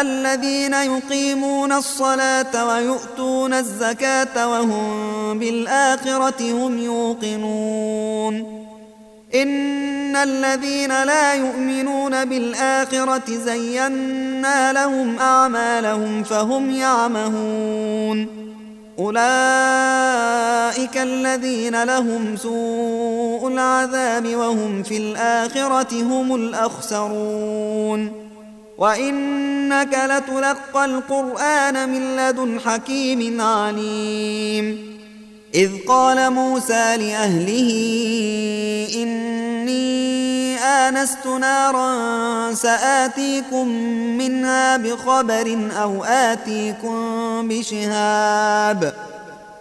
الذين يقيمون الصلاة ويؤتون الزكاة وهم بالآخرة هم يوقنون. إن الذين لا يؤمنون بالآخرة زينا لهم أعمالهم فهم يعمهون. أولئك الذين لهم سوء العذاب وهم في الآخرة هم الأخسرون. وإنك لتلقى القرآن من لدن حكيم عليم. إذ قال موسى لأهله إني آنست نارا سآتيكم منها بخبر أو آتيكم بشهاب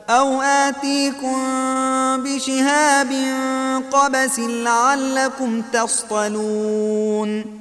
أو آتيكم بشهاب قبس لعلكم تصطلون.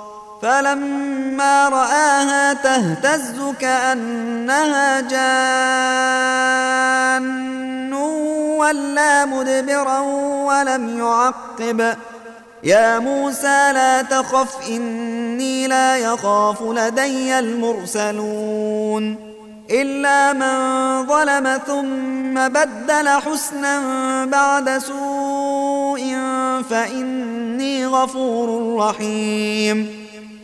فلما رآها تهتز كأنها جان ولا مدبرا ولم يعقب. يا موسى لا تخف إني لا يخاف لدي المرسلون. إلا من ظلم ثم بدل حسنا بعد سوء فإني غفور رحيم.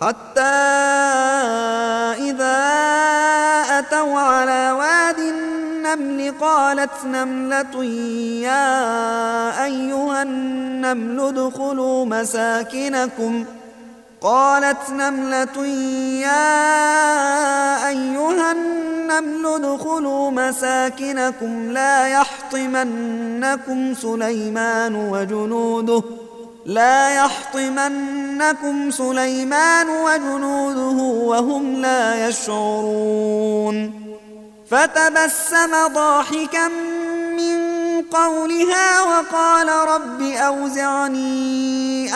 حتى إذا أتوا على واد النمل قالت نملة يا أيها النمل ادخلوا مساكنكم. قالت نملة يا أيها النمل ادخلوا مساكنكم لا يحطمنكم سليمان وجنوده. لا يحطمنكم سليمان وجنوده وهم لا يشعرون. فتبسم ضاحكا من قولها وقال رب أوزعني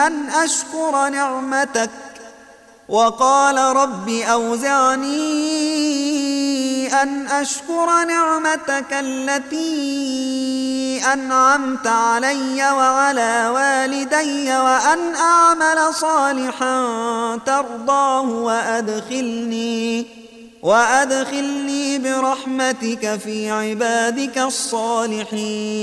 أن أشكر نعمتك. وقال رب أوزعني أن أشكر نعمتك التي أنعمت علي وعلى والدي وأن أعمل صالحا ترضاه وأدخلني وأدخلني برحمتك في عبادك الصالحين.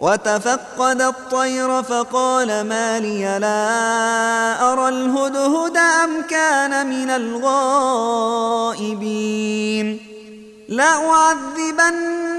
وتفقد الطير فقال ما لي لا أرى الهدهد أم كان من الغائبين.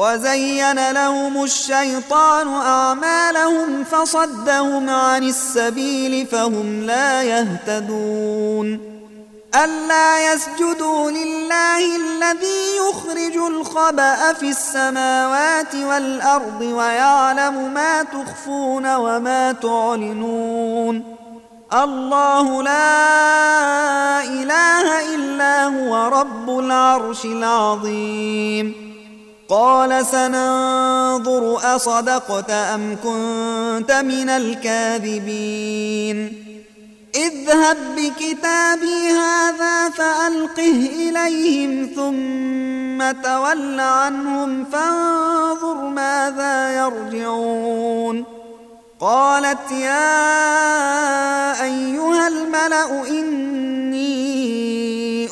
وزين لهم الشيطان أعمالهم فصدهم عن السبيل فهم لا يهتدون ألا يسجدوا لله الذي يخرج الخبأ في السماوات والأرض ويعلم ما تخفون وما تعلنون الله لا إله إلا هو رب العرش العظيم قال سننظر أصدقت أم كنت من الكاذبين. اذهب بكتابي هذا فألقه إليهم ثم تول عنهم فانظر ماذا يرجعون. قالت يا أيها الملأ إني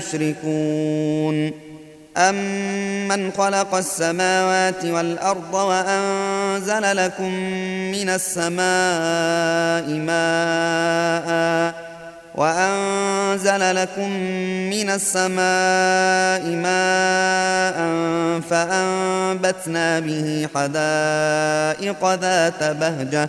يشركون. أمن خلق السماوات والأرض وأنزل لكم من السماء ماءً وأنزل لكم من السماء ماء فأنبتنا به حدائق ذات بهجة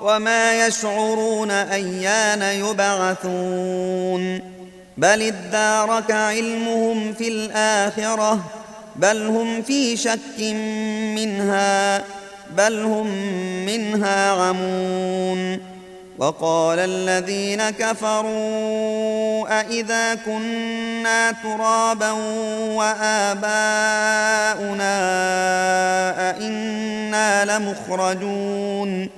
وما يشعرون ايان يبعثون بل ادارك علمهم في الاخره بل هم في شك منها بل هم منها عمون وقال الذين كفروا أإذا كنا ترابا وآباؤنا أئنا لمخرجون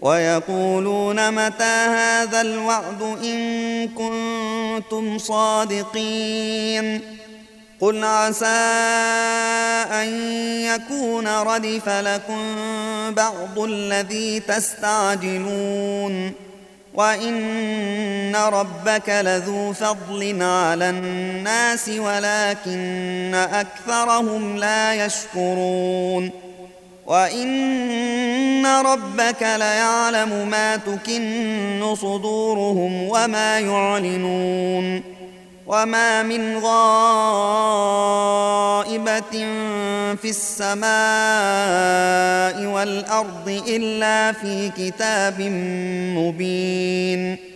ويقولون متى هذا الوعد إن كنتم صادقين قل عسى أن يكون ردف لكم بعض الذي تستعجلون وإن ربك لذو فضل على الناس ولكن أكثرهم لا يشكرون وان ربك ليعلم ما تكن صدورهم وما يعلنون وما من غائبه في السماء والارض الا في كتاب مبين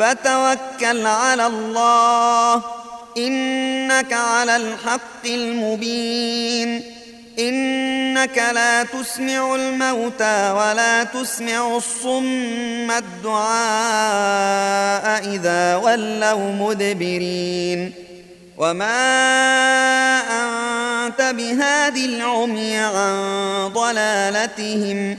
فتوكل على الله. إنك على الحق المبين. إنك لا تسمع الموتى ولا تسمع الصم الدعاء إذا ولوا مدبرين. وما أنت بهاد العمي عن ضلالتهم.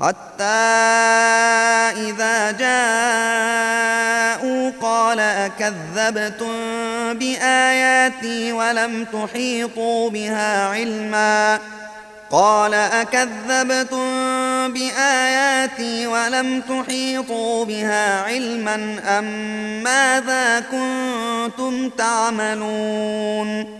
حتى إذا جاءوا قال أكذبتم بآياتي ولم تحيطوا بها علماً؟ قال أكذبتم بآياتي ولم تحيطوا بها علما أم ماذا كنتم تعملون؟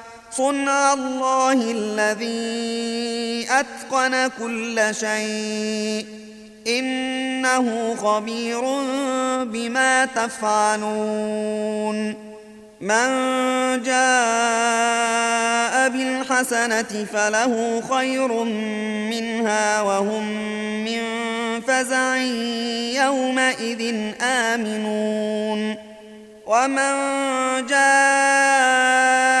صنع الله الذي أتقن كل شيء. إنه خبير بما تفعلون. من جاء بالحسنة فله خير منها وهم من فزع يومئذ آمنون. ومن جاء